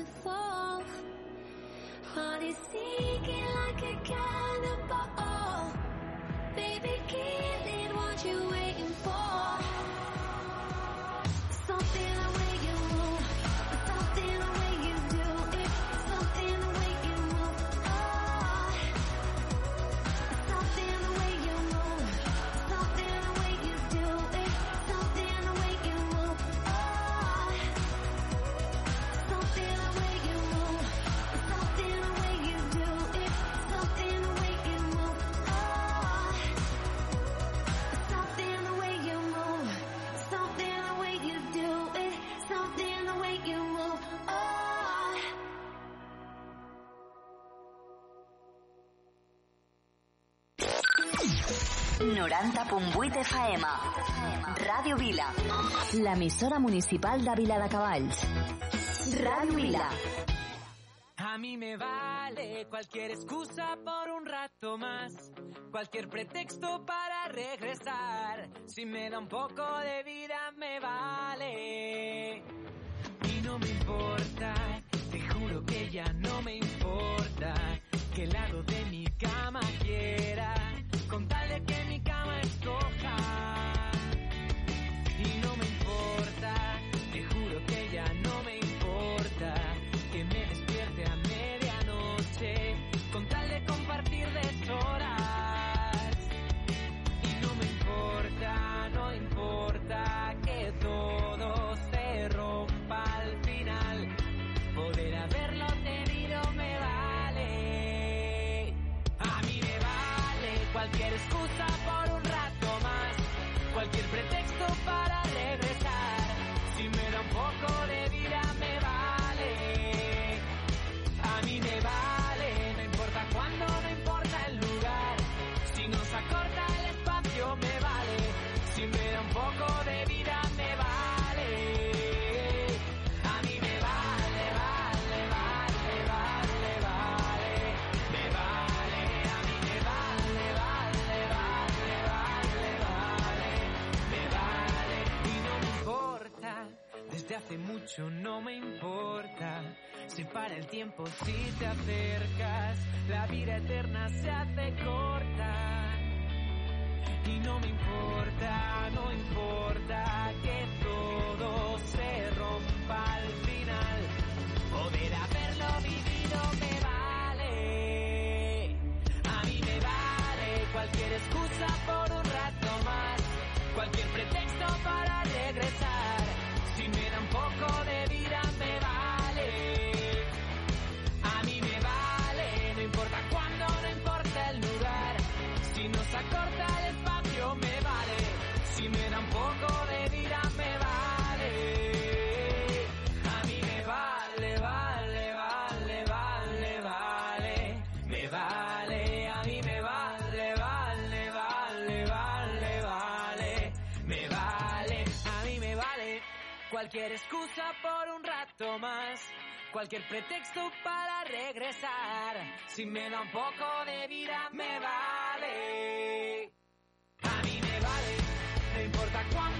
to fall. All you see. 90.8 FM. Radio Vila. la emisora municipal de Vila de Cavalls. Radio Vila. A mí me vale cualquier excusa por un rato más, cualquier pretexto para regresar. Si me da un poco de vida me vale. Y no me importa, te juro que ya no me importa que el lado de mucho no me importa. Se para el tiempo si te acercas, la vida eterna se hace corta. Y no me importa, no importa que todo se rompa al final. Poder haberlo vivido me vale. A mí me vale cualquier excusa por un rato más, cualquier pretexto para regresar. Cualquier excusa por un rato más, cualquier pretexto para regresar. Si me da un poco de vida, me vale. A mí me vale, no importa cuándo,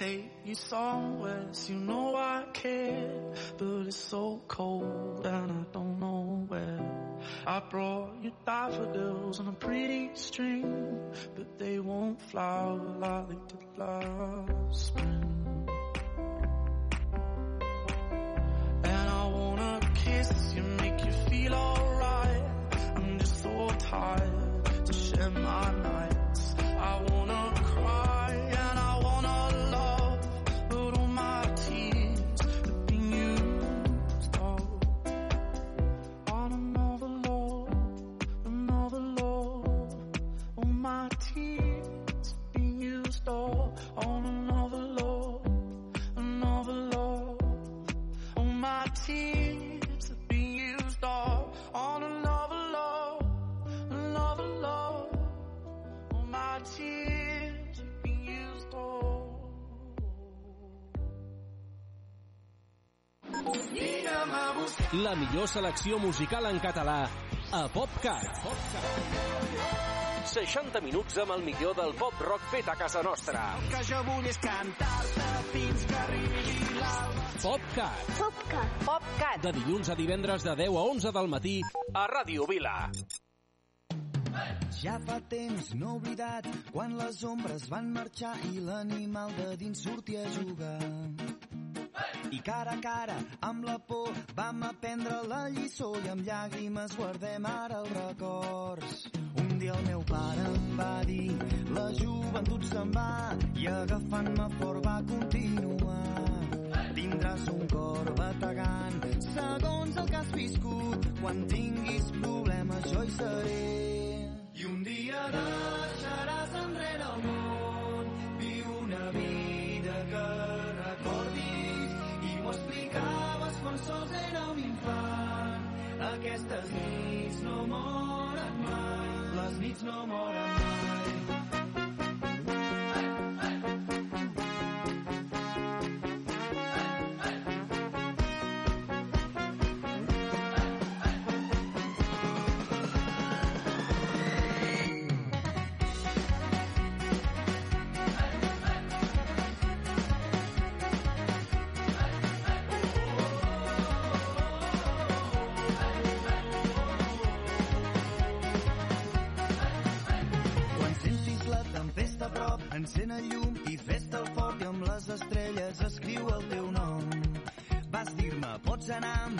Take you somewhere, so you know I care, but it's so cold and I don't know where. I brought you daffodils La millor selecció musical en català a PopCat. 60 minuts amb el millor del pop rock fet a casa nostra. El que jo vull és cantar-te fins que arribi l'alba. PopCat. Popcat. PopCat. De dilluns a divendres de 10 a 11 del matí a Ràdio Vila. Ja fa temps no oblidat quan les ombres van marxar i l'animal de dins sortia a jugar. I cara a cara amb la por vam aprendre la lliçó i amb llàgrimes guardem ara els records. Un dia el meu pare em va dir la joventut se'n va i agafant-me fort va continuar. tindràs un cor bategant segons el que has viscut. Quan tinguis problemes jo hi seré. I un dia deixaràs enrere el món, sols era un infant. Aquestes nits no moren mai, les nits no moren mai. and I'm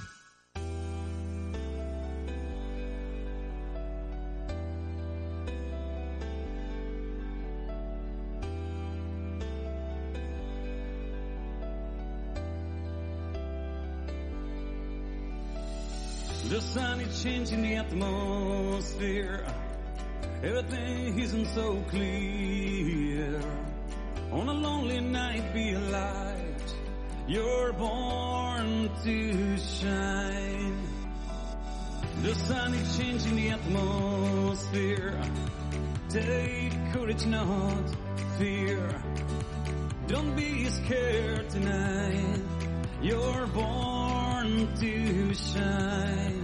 Changing the atmosphere. Everything isn't so clear. On a lonely night, be a light. You're born to shine. The sun is changing the atmosphere. Take courage, not fear. Don't be scared tonight. You're born to shine.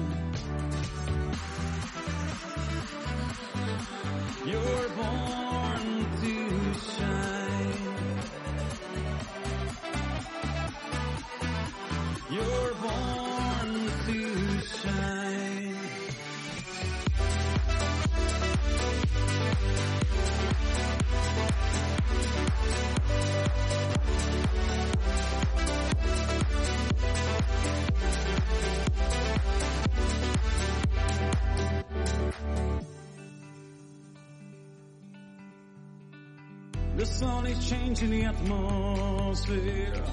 The sun is changing the atmosphere.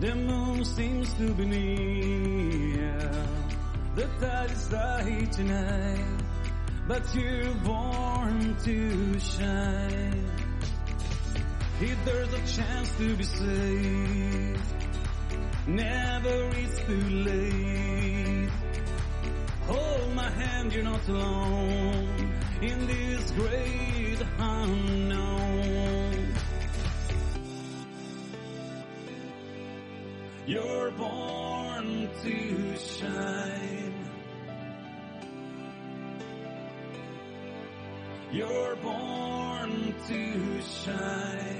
The moon seems to be near. The tide is high tonight, but you're born to shine. If there's a chance to be saved, never is too late. Hold my hand, you're not alone in this great unknown. You're born to shine. You're born to shine.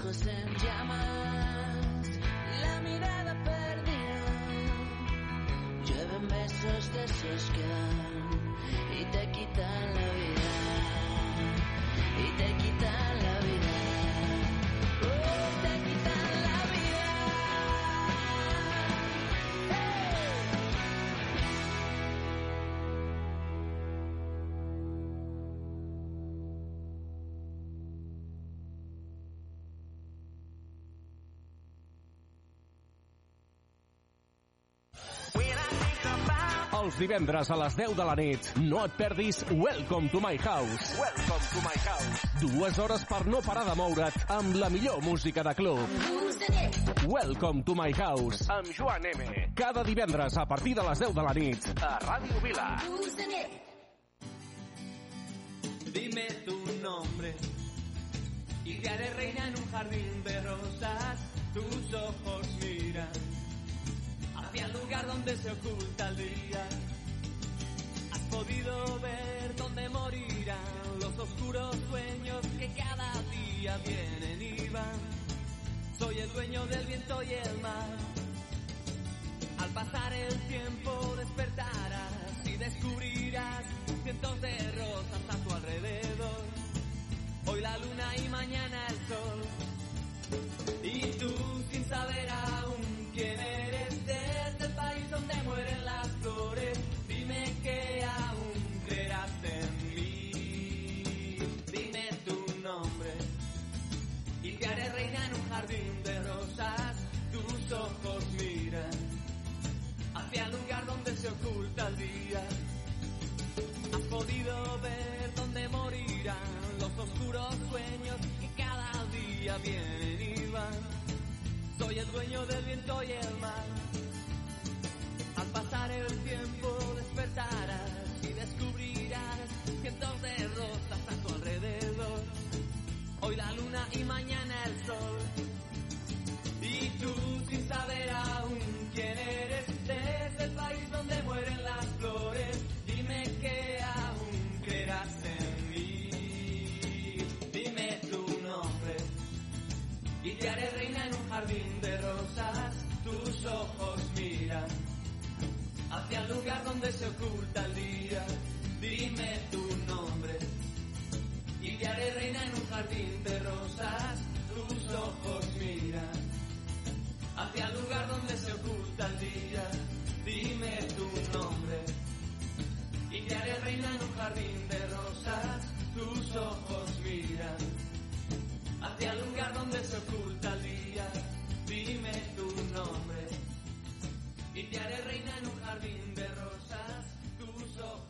ojos en llamas. els divendres a les 10 de la nit. No et perdis Welcome to my house. Welcome to my house. Dues hores per no parar de moure't amb la millor música de club. Welcome to my house. Amb Joan M. Cada divendres a partir de les 10 de la nit. A Ràdio Vila. Dime tu nombre y te haré reina en un jardín de rosas. Tus ojos miran hacia lugar donde se oculta el día. Has podido ver dónde morirán los oscuros sueños que cada día vienen y van. Soy el dueño del viento y el mar. Al pasar el tiempo despertarás y descubrirás cientos de rosas a tu alrededor. Hoy la luna y mañana el sol. Y tú sin saber a oculta el día. Has podido ver dónde morirán los oscuros sueños que cada día vienen y van. Soy el dueño del viento y el mar. Al pasar el tiempo despertarás y descubrirás cientos de rosas a tu alrededor. Hoy la luna y mañana el sol. Y tú sin saber aún quién eres desde el país donde mueren las flores. Dime que aún creerás en mí. Dime tu nombre y te haré reina en un jardín de rosas. Tus ojos miran hacia el lugar donde se oculta el día. Dime tu nombre y te haré reina en un jardín de rosas. Tus ojos miran hacia el lugar donde se oculta el día. Dime tu nombre y te haré reina en un jardín de rosas. Tus ojos miran hacia el lugar donde se oculta el día. Dime tu nombre y te haré reina en un jardín de rosas. Tus ojos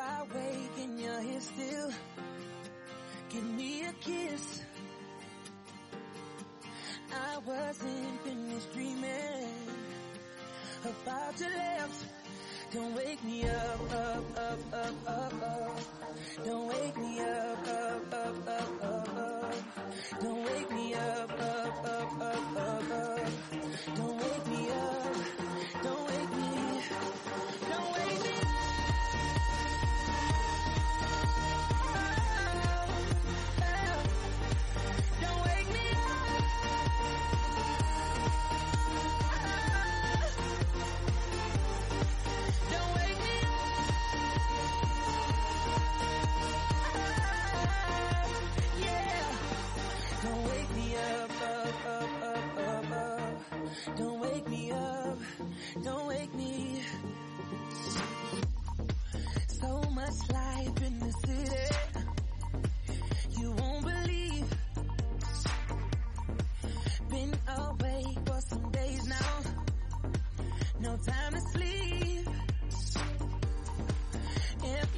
I wake and you're here still, give me a kiss. I wasn't finished dreaming about your lips. Don't wake me up, up, up, up, up, up. Don't wake me up, up, up, up, up, up. Don't wake me up, up, up, up, up, up. Don't wake me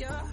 yeah.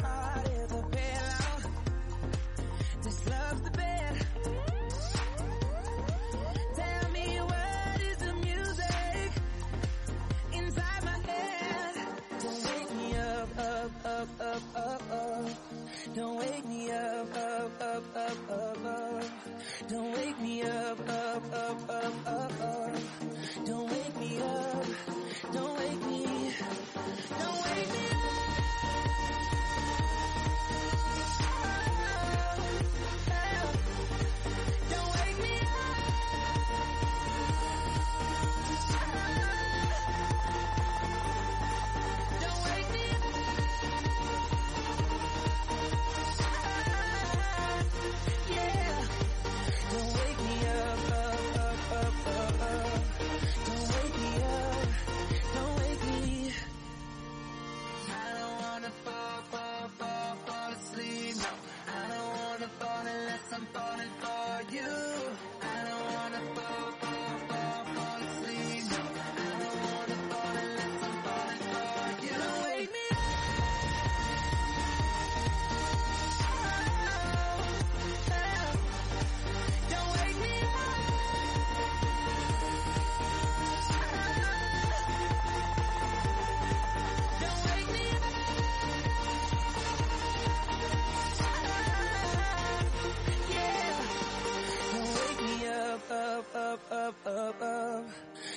up, up, up.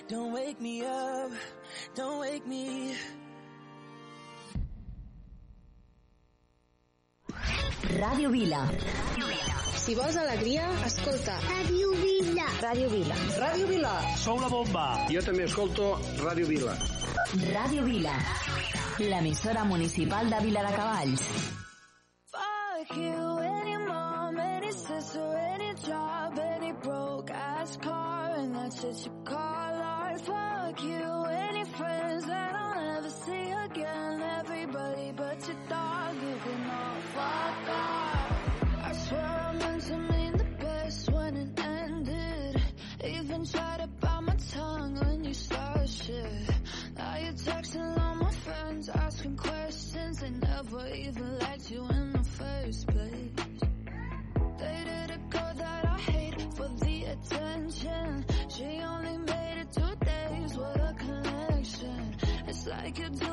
Don't wake me up. Don't wake me. Radio Vila. Radio Vila. Si vols alegria, escolta. Radio Vila. Radio Vila. Radio Vila. Sou la bomba. Jo també escolto Radio Vila. Radio Vila. L'emissora municipal de Vila de Cavalls. Fuck you, any mom, any sister, any job, any broke ass car. nights that you call I fuck you. Any friends that I'll never see again. Everybody but your dog, you can all fuck off. I swear I meant to mean the best when it ended. Even tried to bite my tongue when you start shit. Now you're texting all my friends, asking questions. They never even let you could do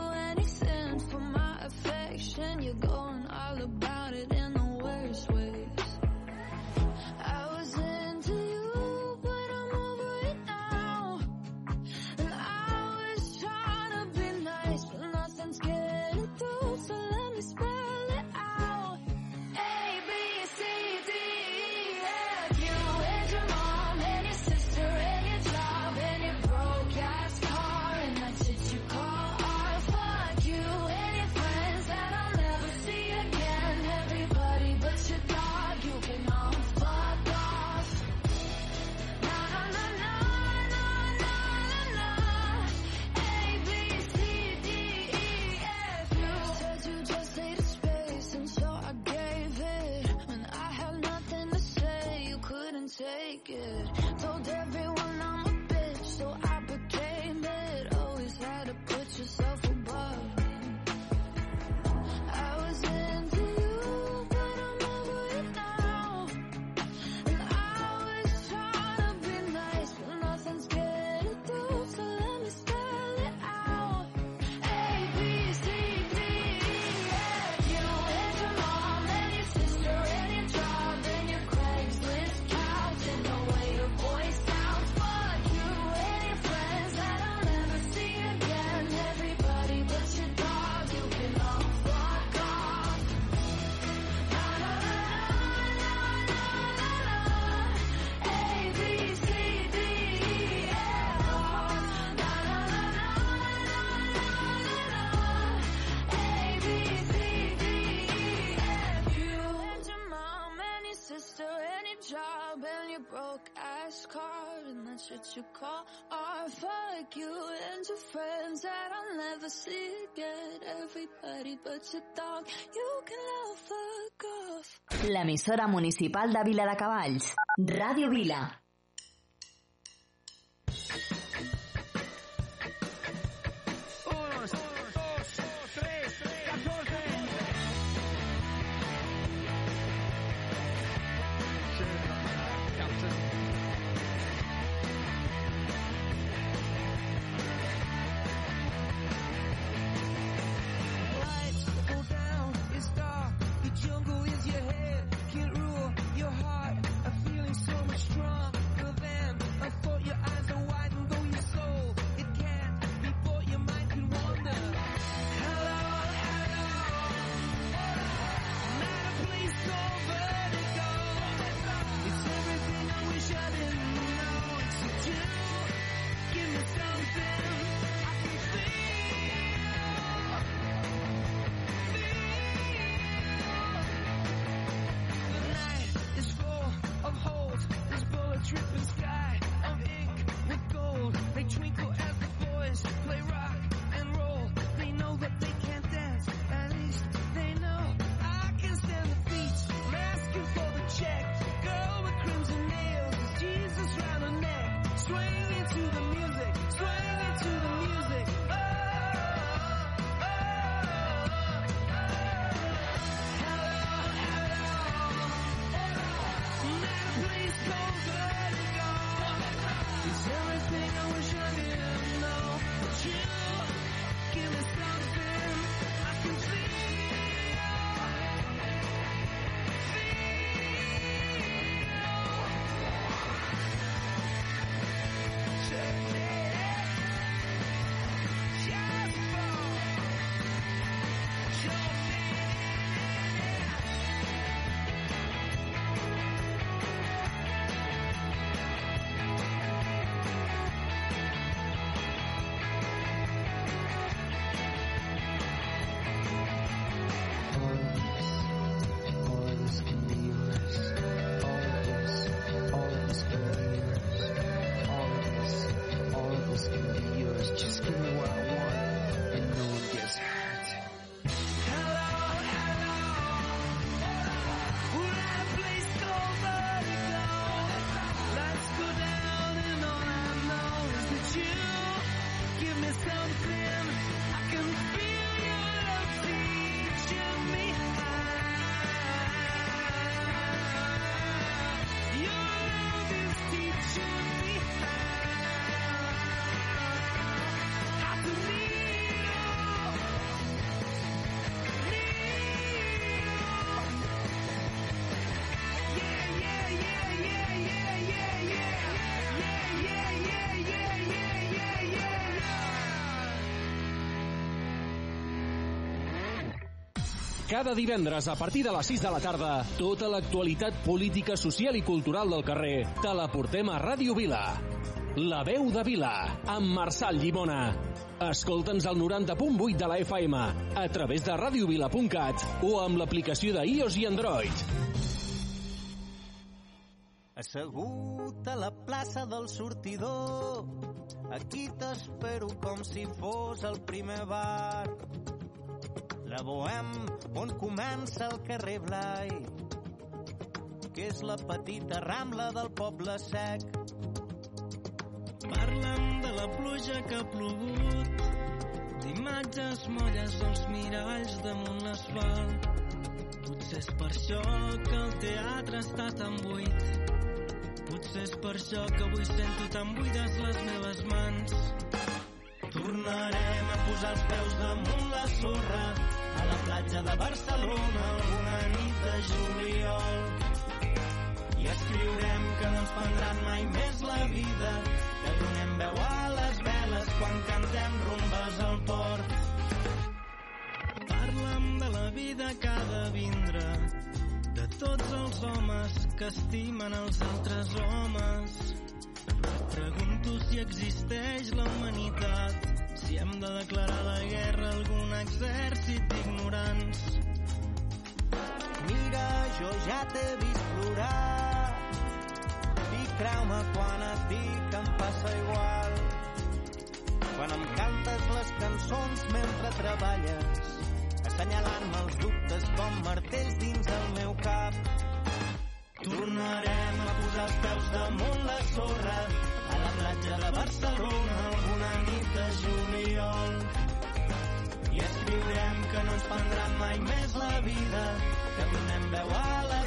answer to call or fuck you and your friends that I'll never see again. Everybody but your dog, you can love fuck off. L'emissora municipal de Vila de Cavalls. Ràdio Vila. Unos, everything I wish I didn't know. Cada divendres a partir de les 6 de la tarda, tota l'actualitat política, social i cultural del carrer te la portem a Ràdio Vila. La veu de Vila, amb Marçal Llimona. Escolta'ns al 90.8 de la FM, a través de radiovila.cat o amb l'aplicació de iOS i Android. Assegut a la plaça del sortidor, aquí t'espero com si fos el primer bar. La Bohem, on comença el carrer Blai, que és la petita rambla del poble sec. Parlen de la pluja que ha plogut, d'imatges molles dels miralls damunt l'asfalt. Potser és per això que el teatre està tan buit. Potser és per això que avui sento tan buides les meves mans. Tornarem a posar els peus damunt la sorra a la platja de Barcelona alguna nit de juliol. I escriurem que no ens prendran mai més la vida, que donem veu a les veles quan cantem rumbes al port. Parla'm de la vida que ha de vindre, de tots els homes que estimen els altres homes. Si existeix la humanitat, si hem de declarar la guerra a algun exèrcit d'ignorants. Mira, jo ja t'he vist plorar i creu-me quan et dic em passa igual. Quan em cantes les cançons mentre treballes, assenyalant-me els dubtes com martells dins el meu cap. Tornarem a posar els peus damunt la sorra la platja de Barcelona alguna nit de juliol. I escriurem que no ens prendrà mai més la vida, que donem veu a les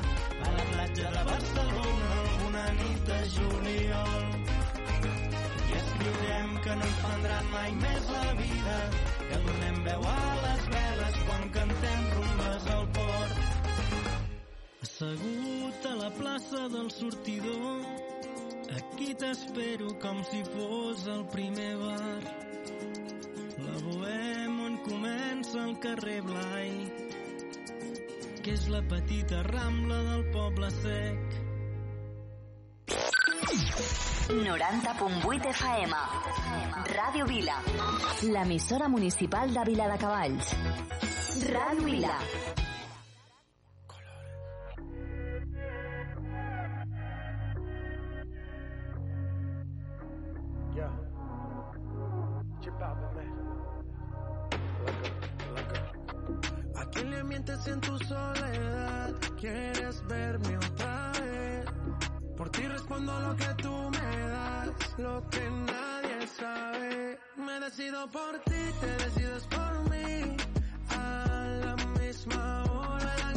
de Barcelona alguna nit de juliol. I escriurem que no ens prendran mai més la vida, que donem veu a les veles quan cantem rumbes al port. Assegut a la plaça del sortidor, aquí t'espero com si fos el primer bar. La bohem on comença el carrer Blai, que és la petita rambla del poble sec. 90.8 FM. Ràdio Vila. L'emissora municipal de Vila de Cavalls. Ràdio Vila. Yeah. Chipaba, man. Quién le mientes en tu soledad? ¿Quieres verme otra vez? Por ti respondo lo que tú me das, lo que nadie sabe. Me decido por ti, te decides por mí. A la misma hora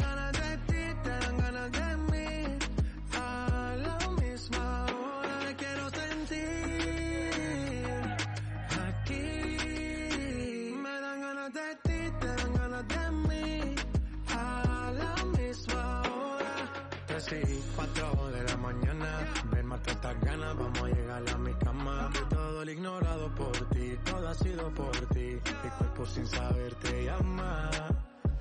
Ganas, vamos a llegar a mi cama. Que todo el ignorado por ti, todo ha sido por ti. Mi cuerpo sin saber te llama.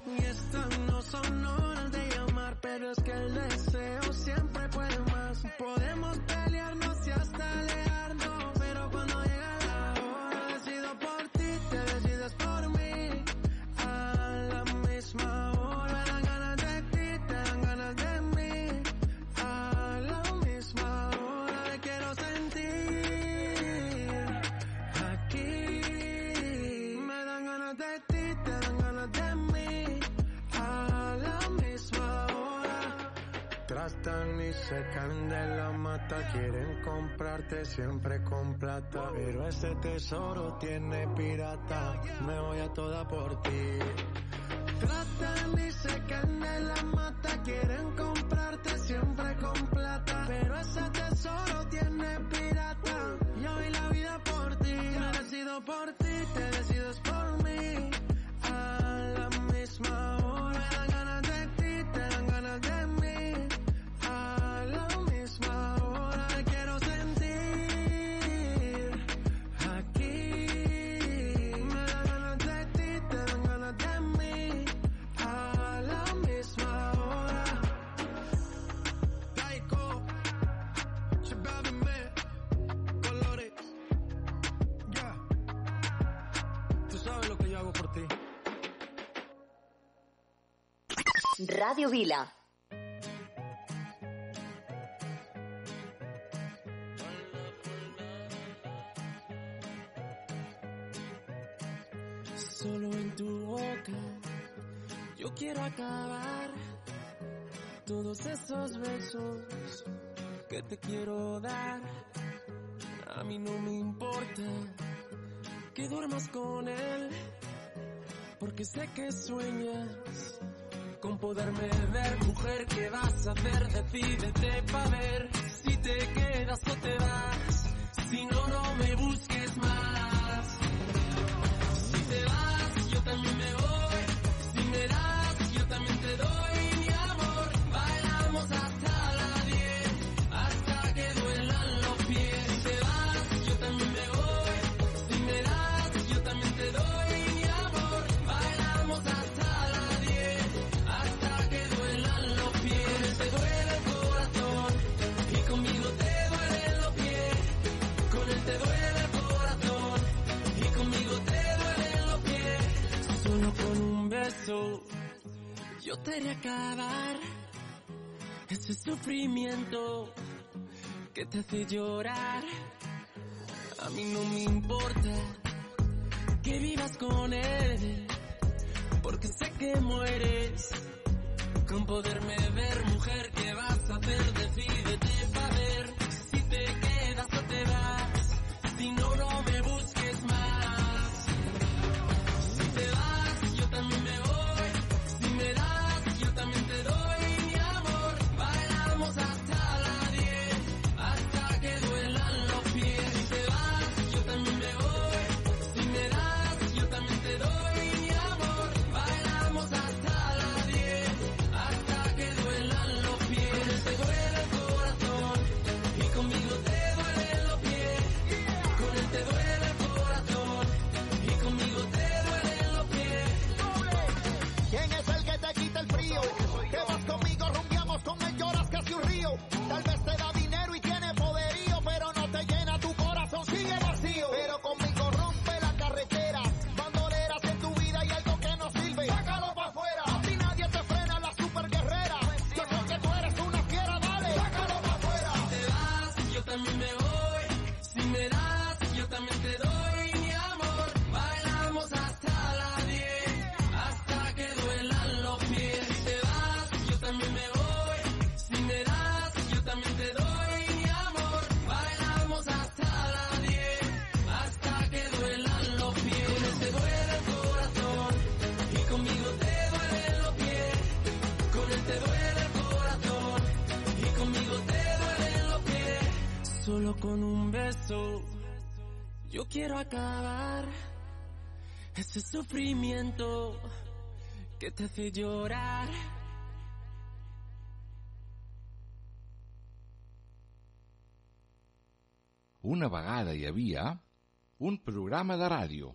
Y estas no son horas de llamar, pero es que el deseo siempre puede más. Podemos pelearnos y hasta alejarnos, Caen de la mata, quieren comprarte siempre con plata. Pero ese tesoro tiene pirata, me voy a toda por ti. Tratan y se caen de la mata, quieren comprarte siempre con plata. Pero ese tesoro tiene pirata. Yo doy la vida por ti, me decido por ti, te decides por Radio Vila. Solo en tu boca yo quiero acabar todos esos besos que te quiero dar. A mí no me importa que duermas con él, porque sé que sueñas con poderme ver. Mujer, ¿qué vas a hacer? Decídete pa' ver si te quedas o te vas. Si no, no me busques más. Yo te haré acabar ese sufrimiento que te hace llorar. A mí no me importa que vivas con él, porque sé que mueres con poderme ver, mujer. ¿Qué vas a hacer? Decídete pa' ver si te Solo con un beso yo quiero acabar ese sufrimiento que te hace llorar. Una vegada hi havia un programa de ràdio.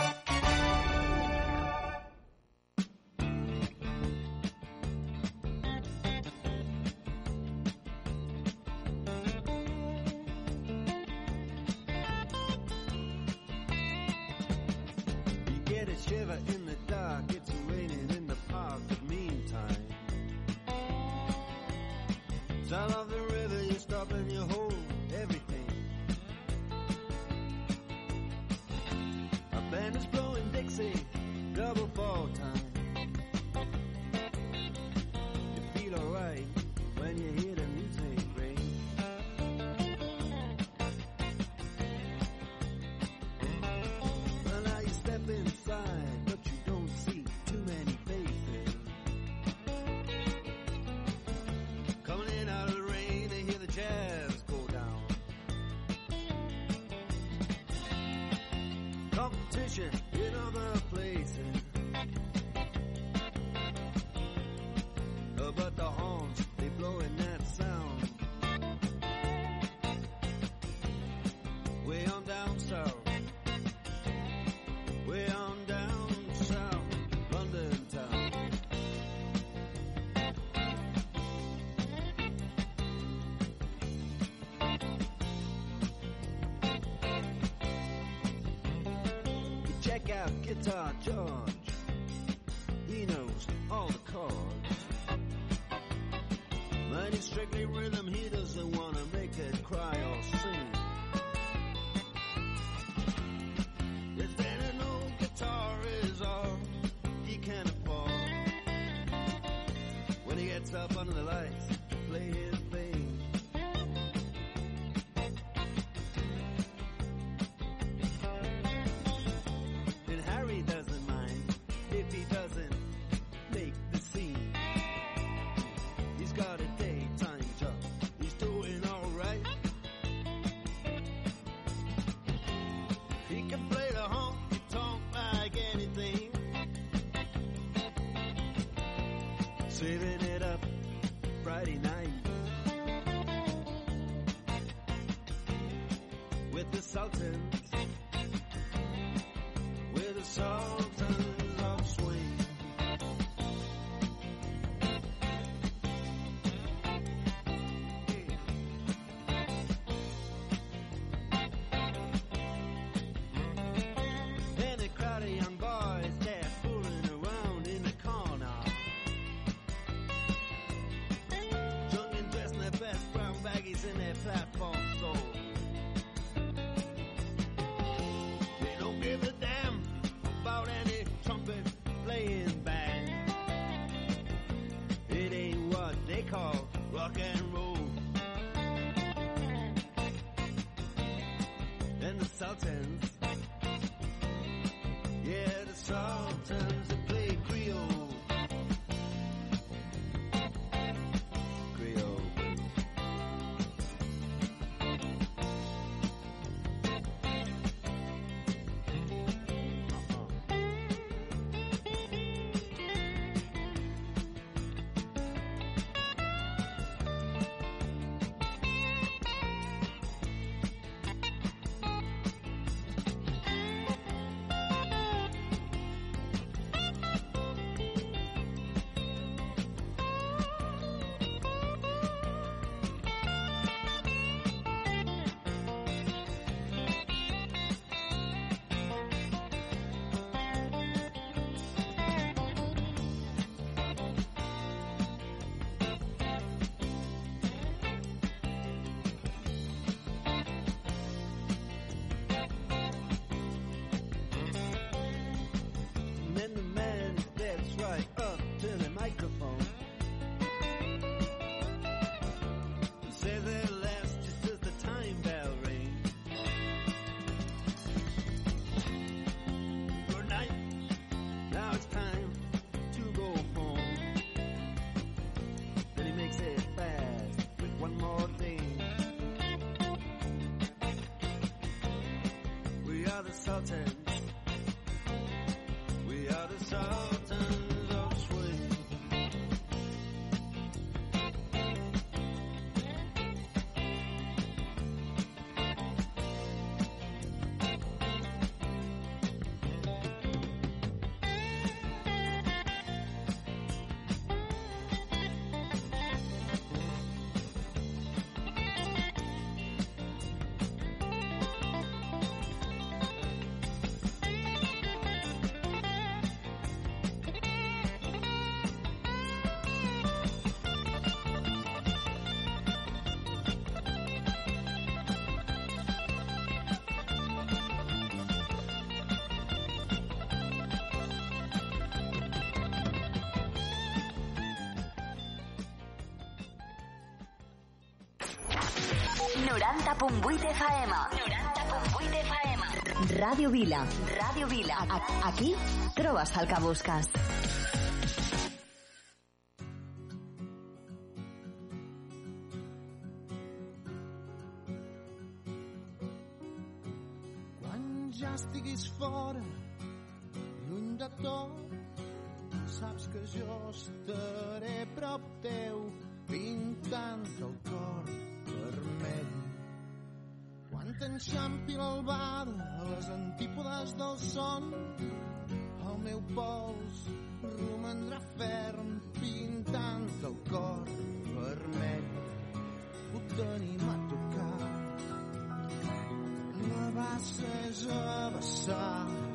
exalted. steps right up to the microphone. And say their last just as the time bell rings. Good night. Now it's time to go home. Then he makes it fast with one more thing. We are the Sultan. 90.8 FM. 90.8 FM. Ràdio Vila. Ràdio Vila. Aquí trobes el que busques. campi l'albada a les antípodes del son. El meu pols romandrà ferm pintant el cor vermell puc tenim a tocar. La bassa és a vessar.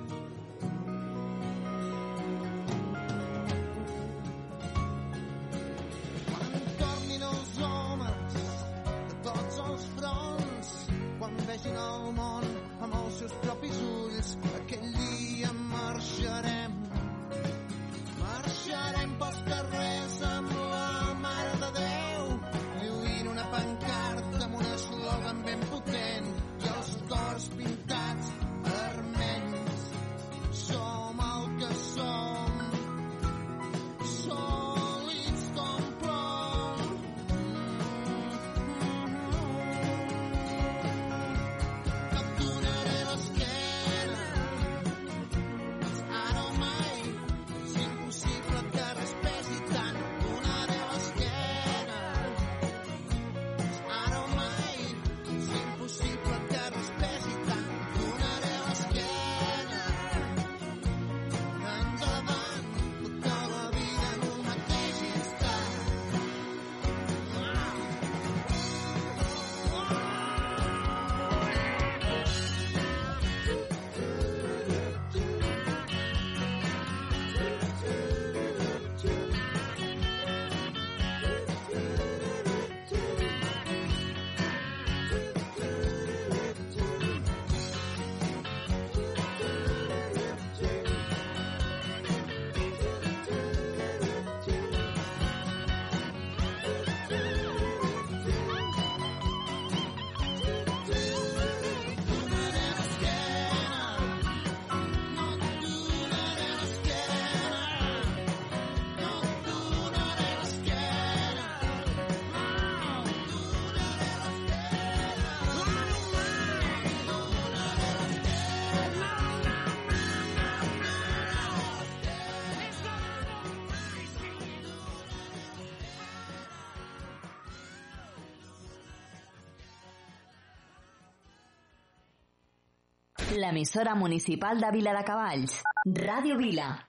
la emisora municipal de Vila de Cavalls, Radio Vila.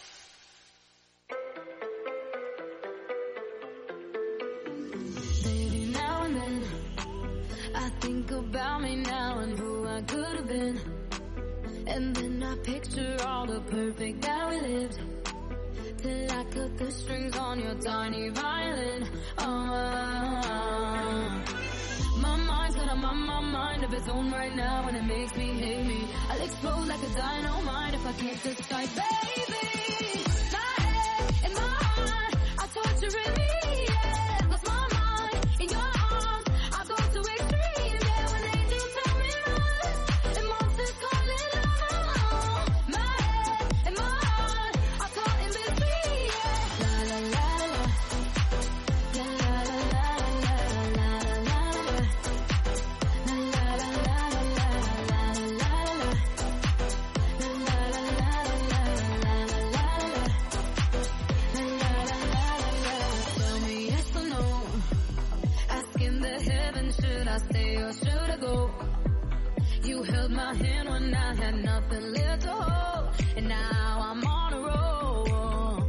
my when I had nothing left to hold. And now I'm on a roll.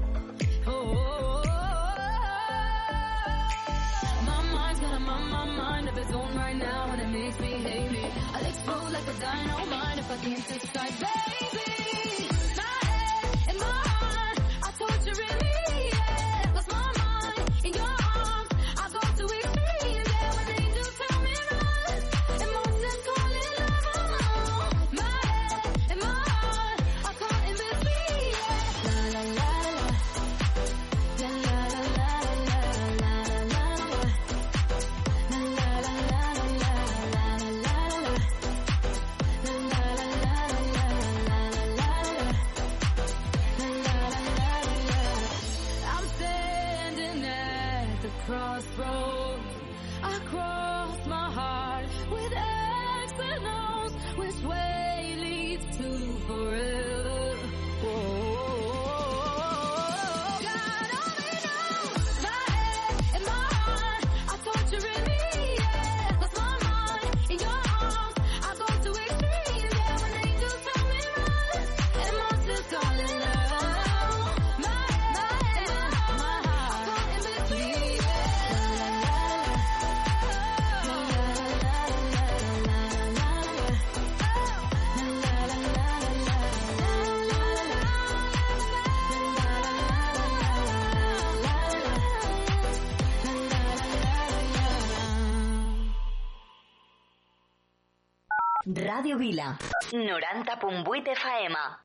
Oh, my mind's got a mind, of its own right now, and it makes me hate me. I explode like a dynamite if I can't decide. Babe. 90.8 FM.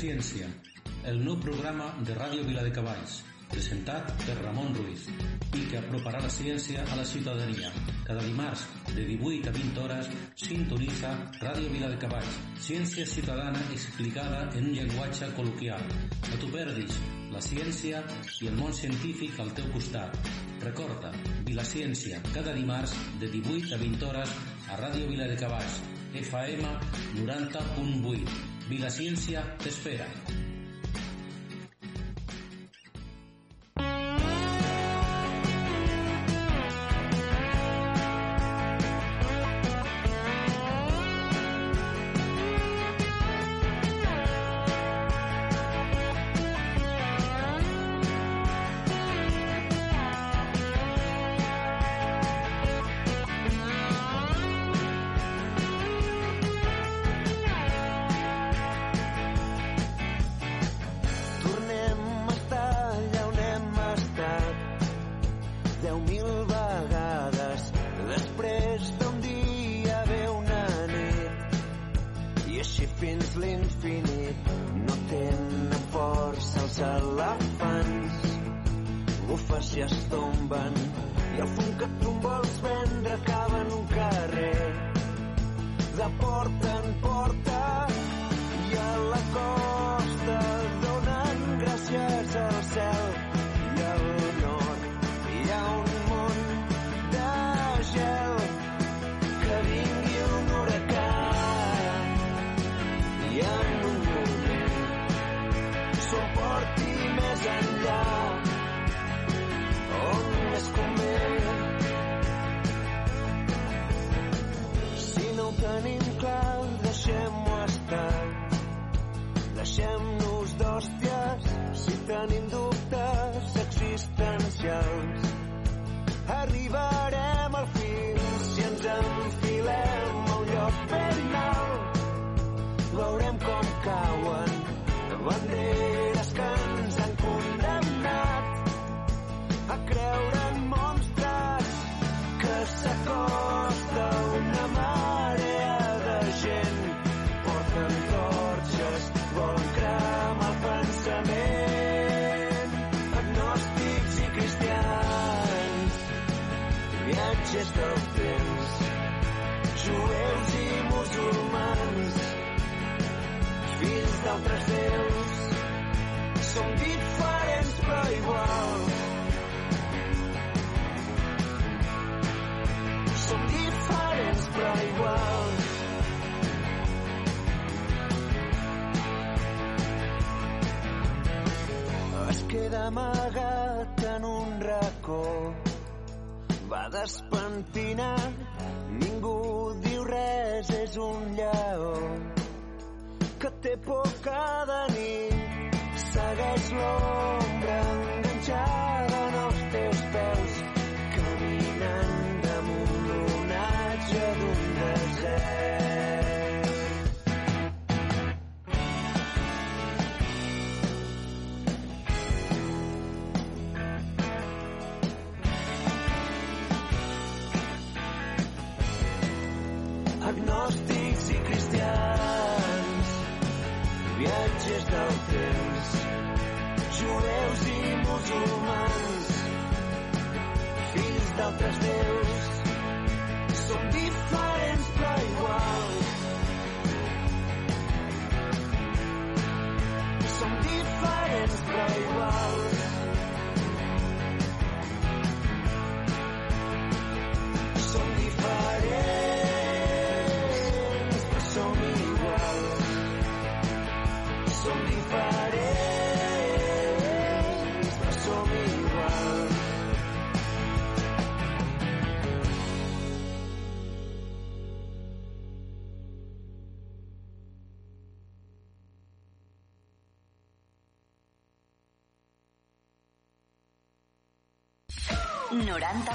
Ciència, el nou programa de Ràdio Vila de Cavalls, presentat per Ramon Ruiz, i que aproparà la ciència a la ciutadania. Cada dimarts, de 18 a 20 hores, sintonitza Ràdio Vila de Cavalls, ciència ciutadana explicada en un llenguatge col·loquial. No t'ho perdis, la ciència i el món científic al teu costat. Recorda, Vilaciència, cada dimarts, de 18 a 20 hores, a Ràdio Vila de Cavalls, FM 90.8. Vilaciencia te espera. Tenim dubtes existencials. Déus, som diferents però iguals. Som diferents però iguals. es queda amagat en un racó. Va despentinat, ningú diu res, és un lleó té por cada nit. Segueix l'ombra enganxada en els teus peus, i musulmans, fills d'altres déus, som diferents però iguals. Som diferents però iguals.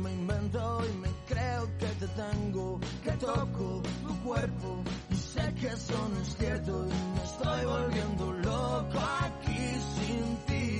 me invento y me creo que te tengo, que toco tu cuerpo y sé que eso no es cierto y me estoy volviendo loco aquí sin ti.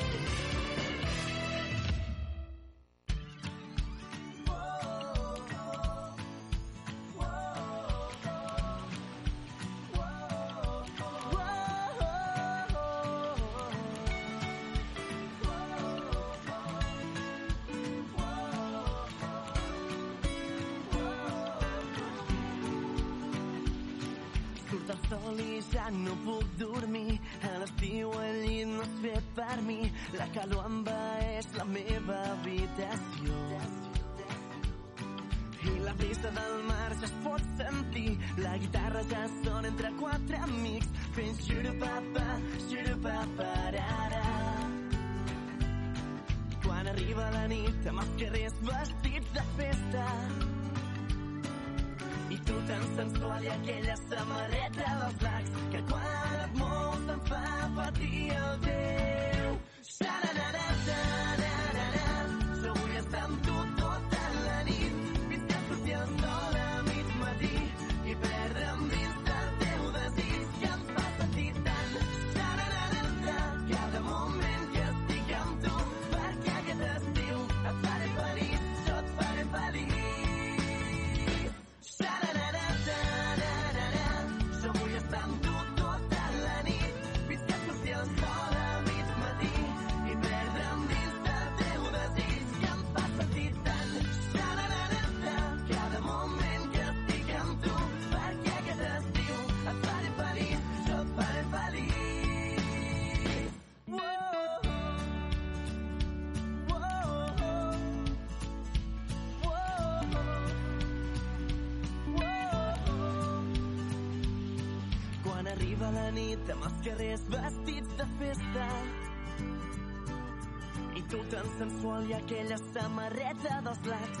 Aquella samarreta dels blacks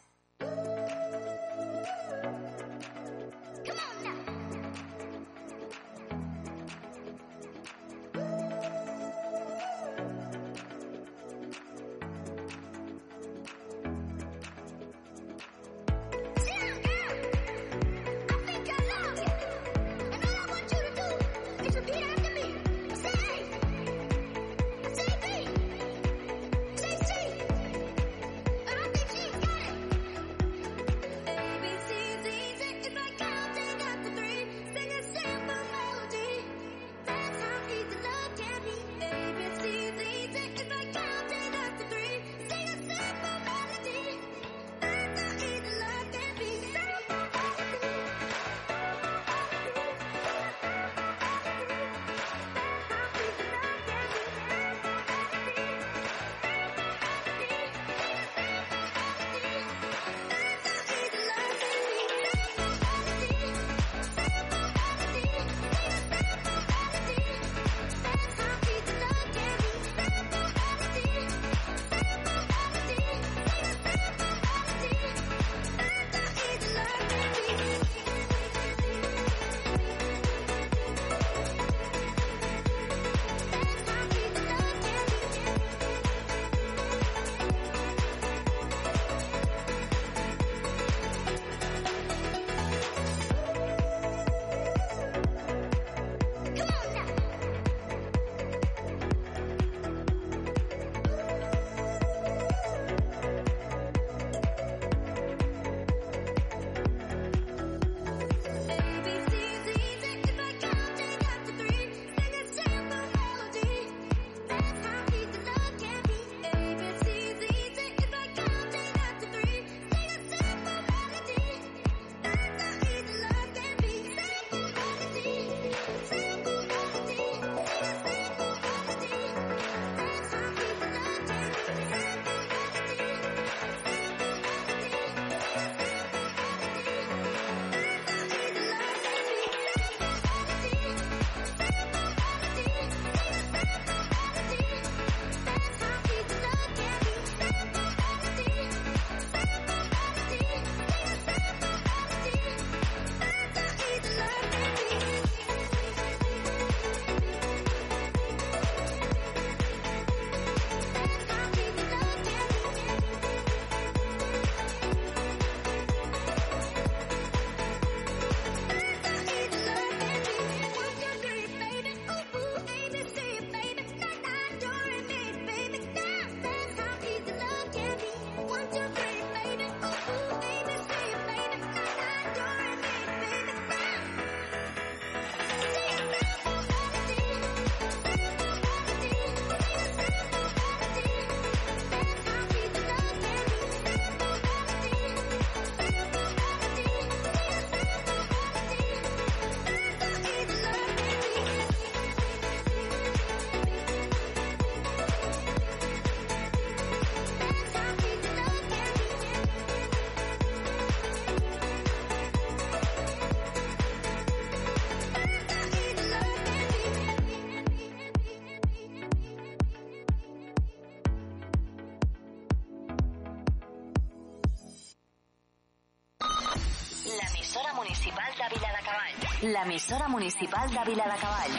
La emisora municipal de Vila de Cabal. La emisora municipal de Vila de Cabal.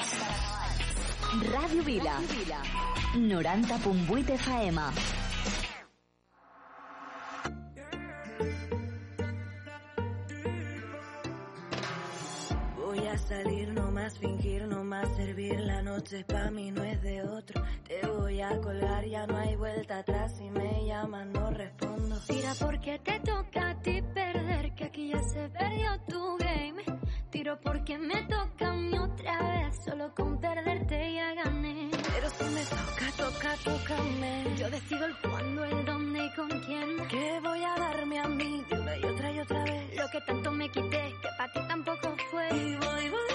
Radio Vila. Ràdio Vila. 90.8 FM. Noche pa' mí no es de otro. Te voy a colgar, ya no hay vuelta atrás. Si me llaman no respondo. Tira porque te toca a ti perder, que aquí ya se perdió tu game. Tiro porque me toca a mí otra vez, solo con perderte ya gané. Pero si me toca, toca, tócame. Yo decido el cuándo, el dónde y con quién. Que voy a darme a mí de una y otra y otra vez. Lo que tanto me quité, que para ti tampoco fue. Y voy, voy,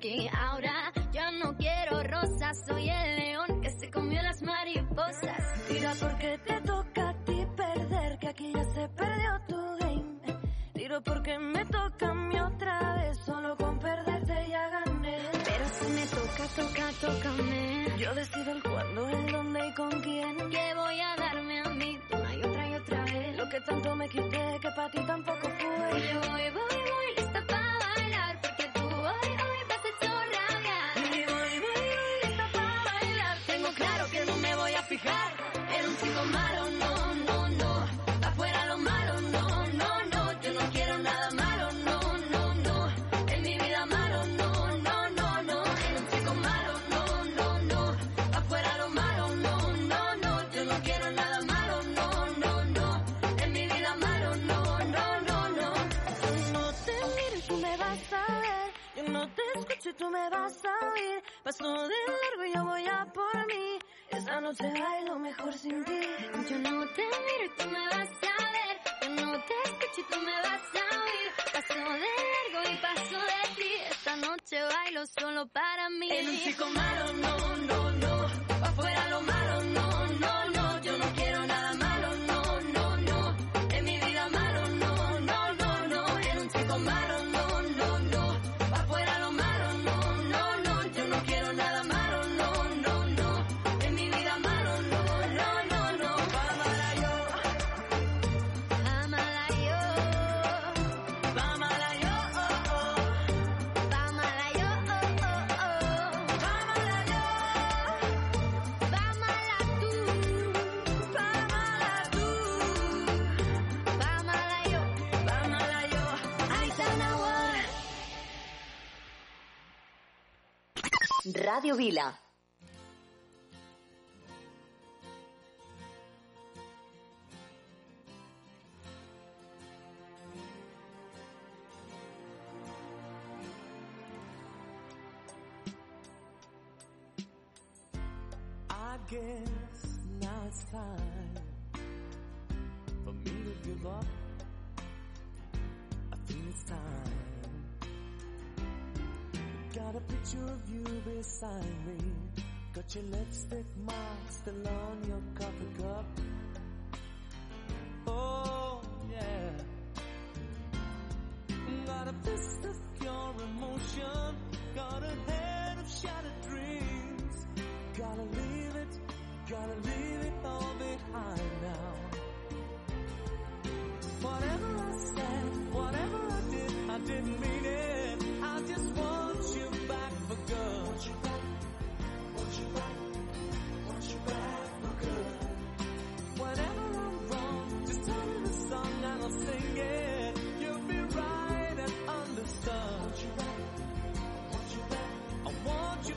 aquí. Ahora ya no quiero rosas, soy el león que se comió las mariposas. Tira porque te toca a ti perder, que aquí ya se perdió tu game. Tiro porque me toca a mí otra vez, solo con perderte ya gané. Pero si me toca, toca, tócame. Yo decido el cuándo, el dónde y con quién. Que voy a darme a mí una y otra y otra vez. Lo que tanto me quité, que para ti tampoco fue. Yo voy, voy, voy, lista para tú me vas a oír. Paso de largo y yo voy a por mí. Esa noche bailo mejor sin ti. Yo no te miro y tú me vas a ver. Yo no te escucho y tú me vas a oír. Paso de largo y paso de ti. Esta noche bailo solo para mí. En un chico malo, no, no, no. Ràdio Vila. Got a picture of you beside me. Got your lipstick mark still on your coffee cup. Oh, yeah. Got a fist of pure emotion. Got a head of shattered dreams. Gotta leave it, gotta leave it all behind now. Whatever I said, whatever I did, I didn't mean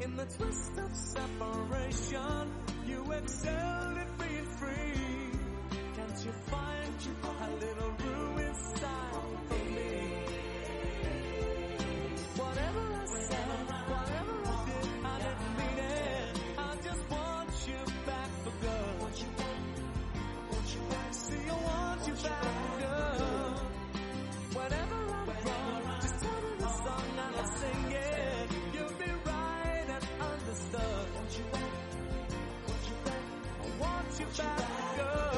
In the twist of separation, you excelled at being free. Can't you find a little room inside for me? Whatever I said, whatever I did, I didn't mean it. I just want you back for good. See, I want you back for good. Whenever I'm wrong, just turn the song and I'll sing it. you back up.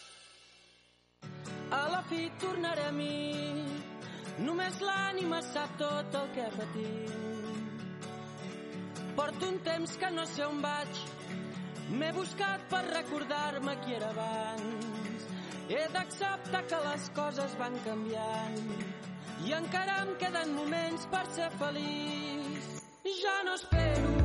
A fi tornarem hi, només l'ànima sap tot el que patim. Porto un temps que no sé on vaig, m'he buscat per recordar-me qui era abans. He d'acceptar que les coses van canviant i encara em queden moments per ser feliç. Ja no espero,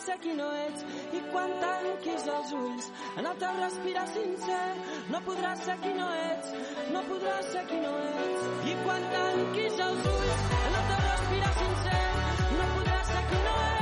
ser qui no ets. I quan tanquis els ulls en el teu respirar sincer, no podràs ser qui no ets, no podràs ser qui no ets. I quan tanquis els ulls en el teu respirar sincer, no podràs ser qui no ets,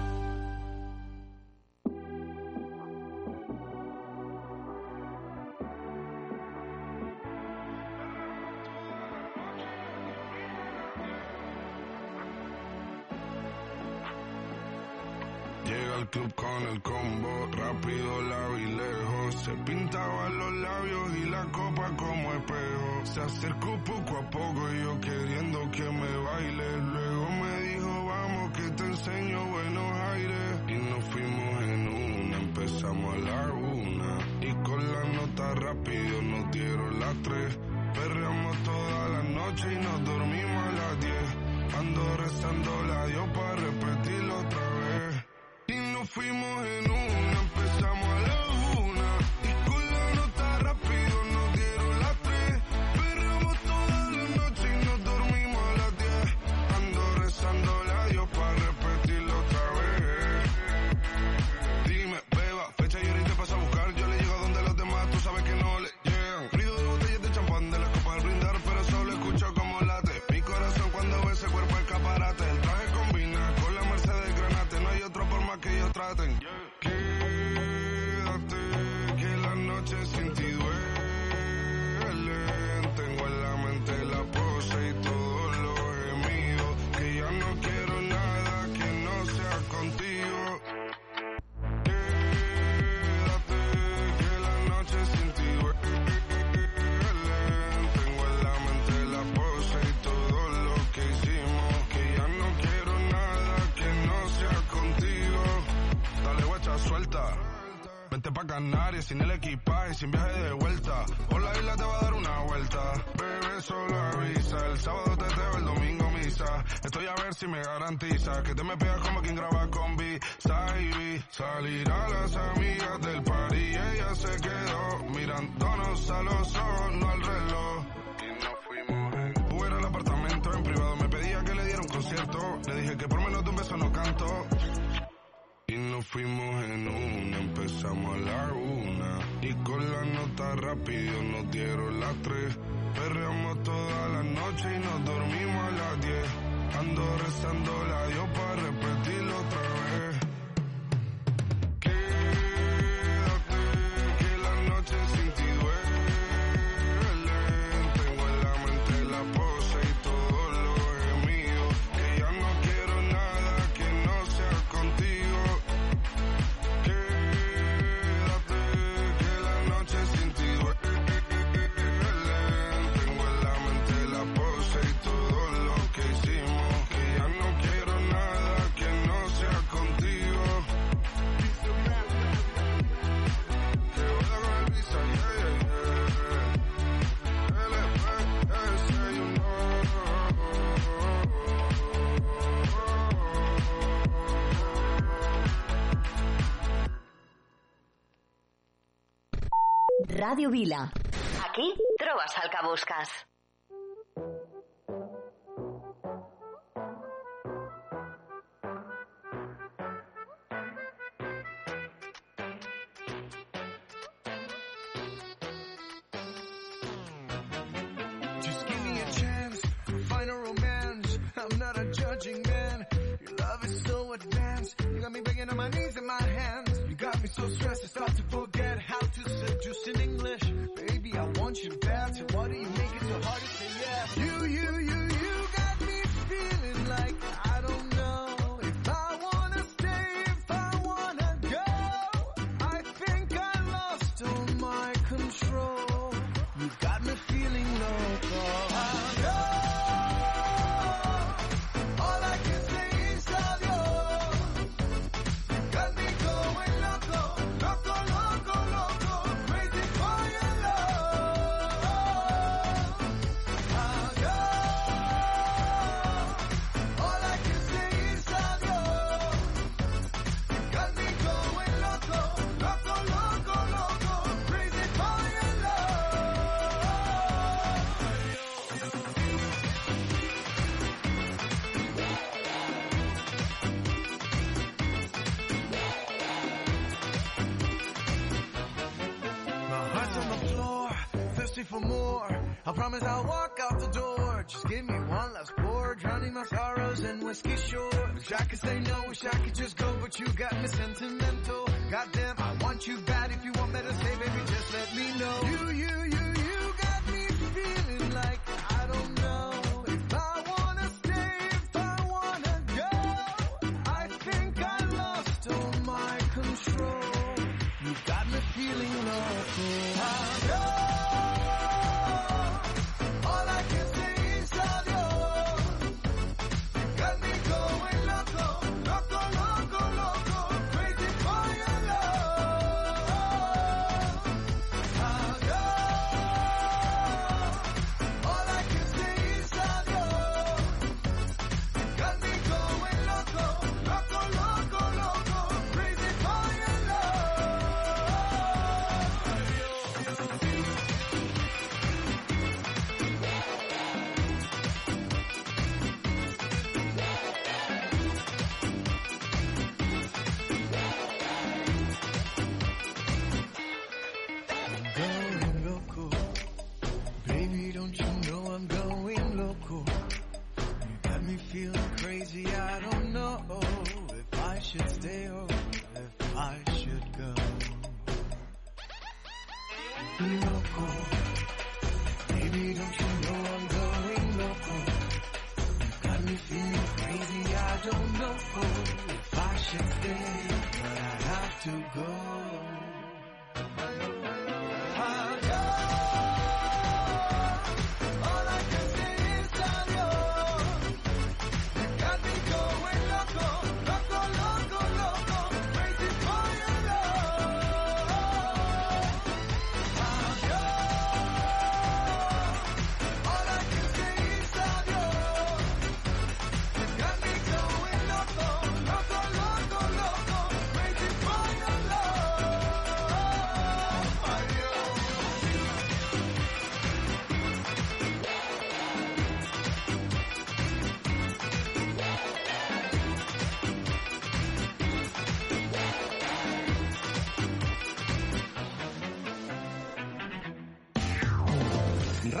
Al club con el combo, rápido, y lejos. Se pintaba los labios y la copa como espejo. Se acercó poco a poco y yo queriendo que me baile. Luego me dijo, vamos que te enseño buenos aires. Y nos fuimos en una, empezamos a la una. Y con la nota rápido nos dieron las tres. Perreamos toda la noche y nos me garantiza que te me Ràdio Vila. bunch you.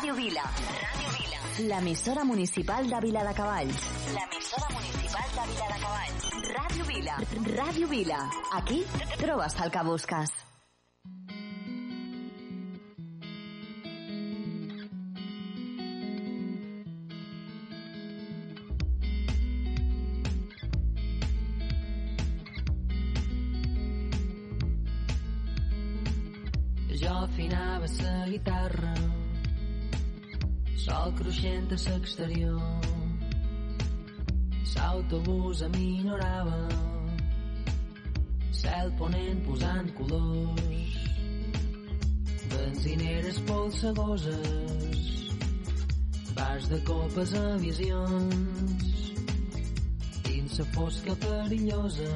Radio Vila. Radio Vila. L'emissora municipal de Vila de Cavalls. L'emissora municipal de Vila de Cavalls. Radio Vila. Radio Vila. Aquí trobes el que busques. A l'exterior. L'autobús aminorava, cel ponent posant colors, benzineres polsegoses, bars de copes a visions, dins la fosca perillosa.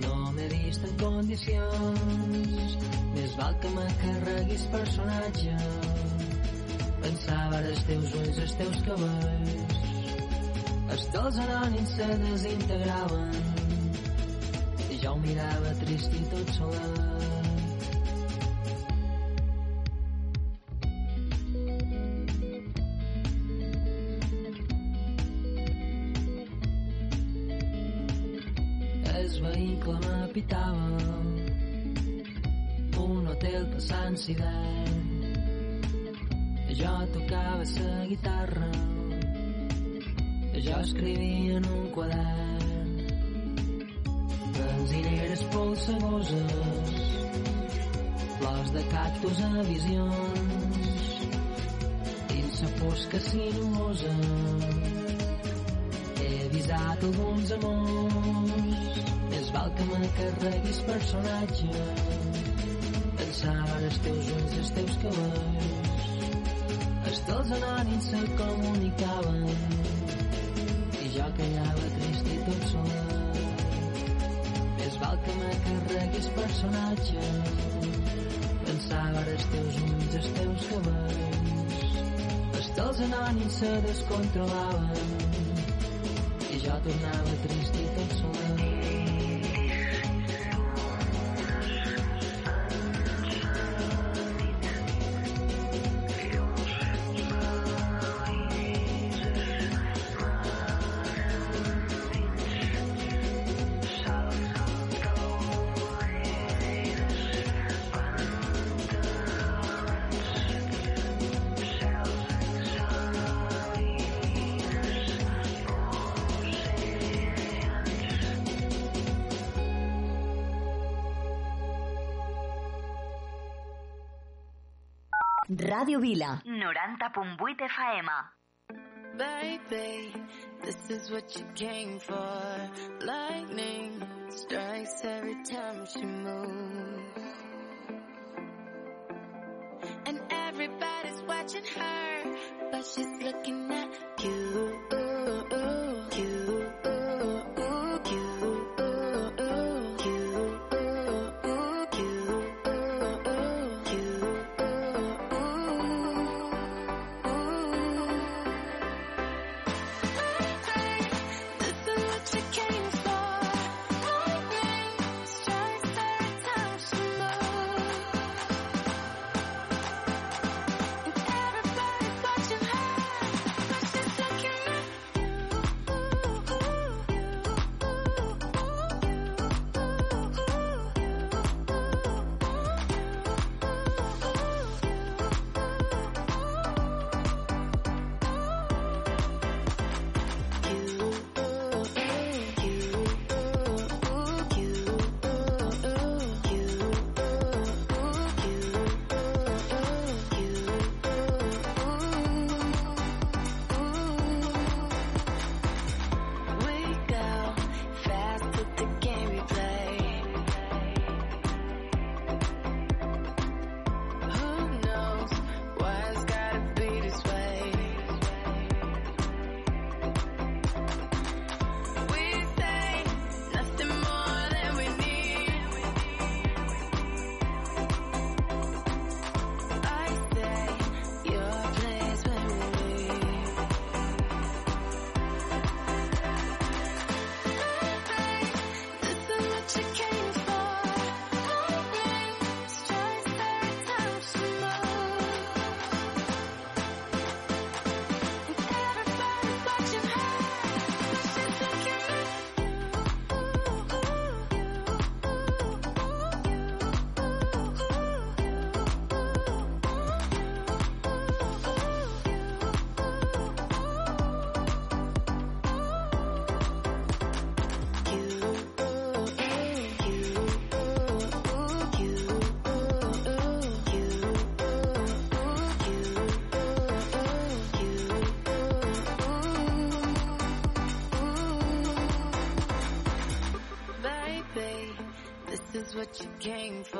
No m'he vist en condicions, més val que me carreguis personatge. Pensava els teus ulls, els teus cabells, els dels anònims se desintegraven i jo ho mirava trist i tot solet. Fosca sinuosa he avisat alguns amors. Més val que me carreguis personatge pensava en els teus ulls els teus cabells. Els dels anònims se comunicaven. I jo callava trist i tot solet val que me carreguis personatge pensava en els teus ulls els teus cabells els dels anònims se descontrolaven. I jo tornava trist i tot solet Ràdio Vila, 90.8 FM. Baby, this is what you came for. Lightning strikes every time she moves. And everybody's watching her, but she's looking at you. You. came from.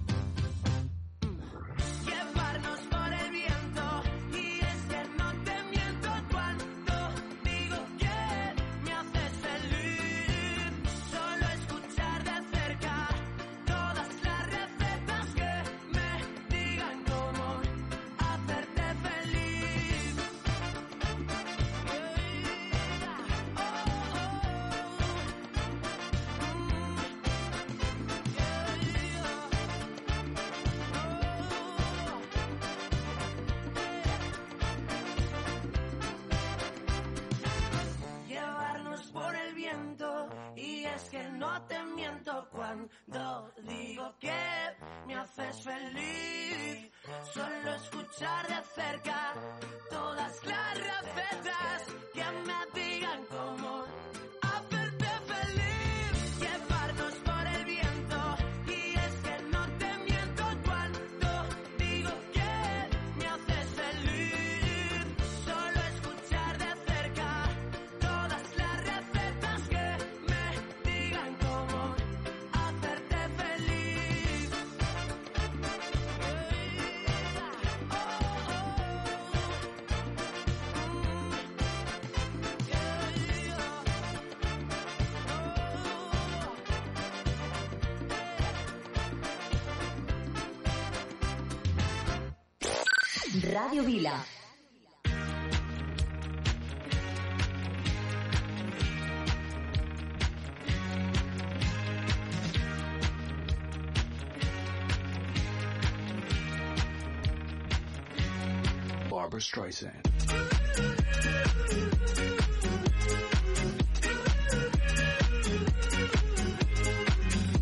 cuando digo que me haces feliz. Solo escuchar de cerca todas las recetas que me digan cómo Ràdio Vila. Barbara Streisand.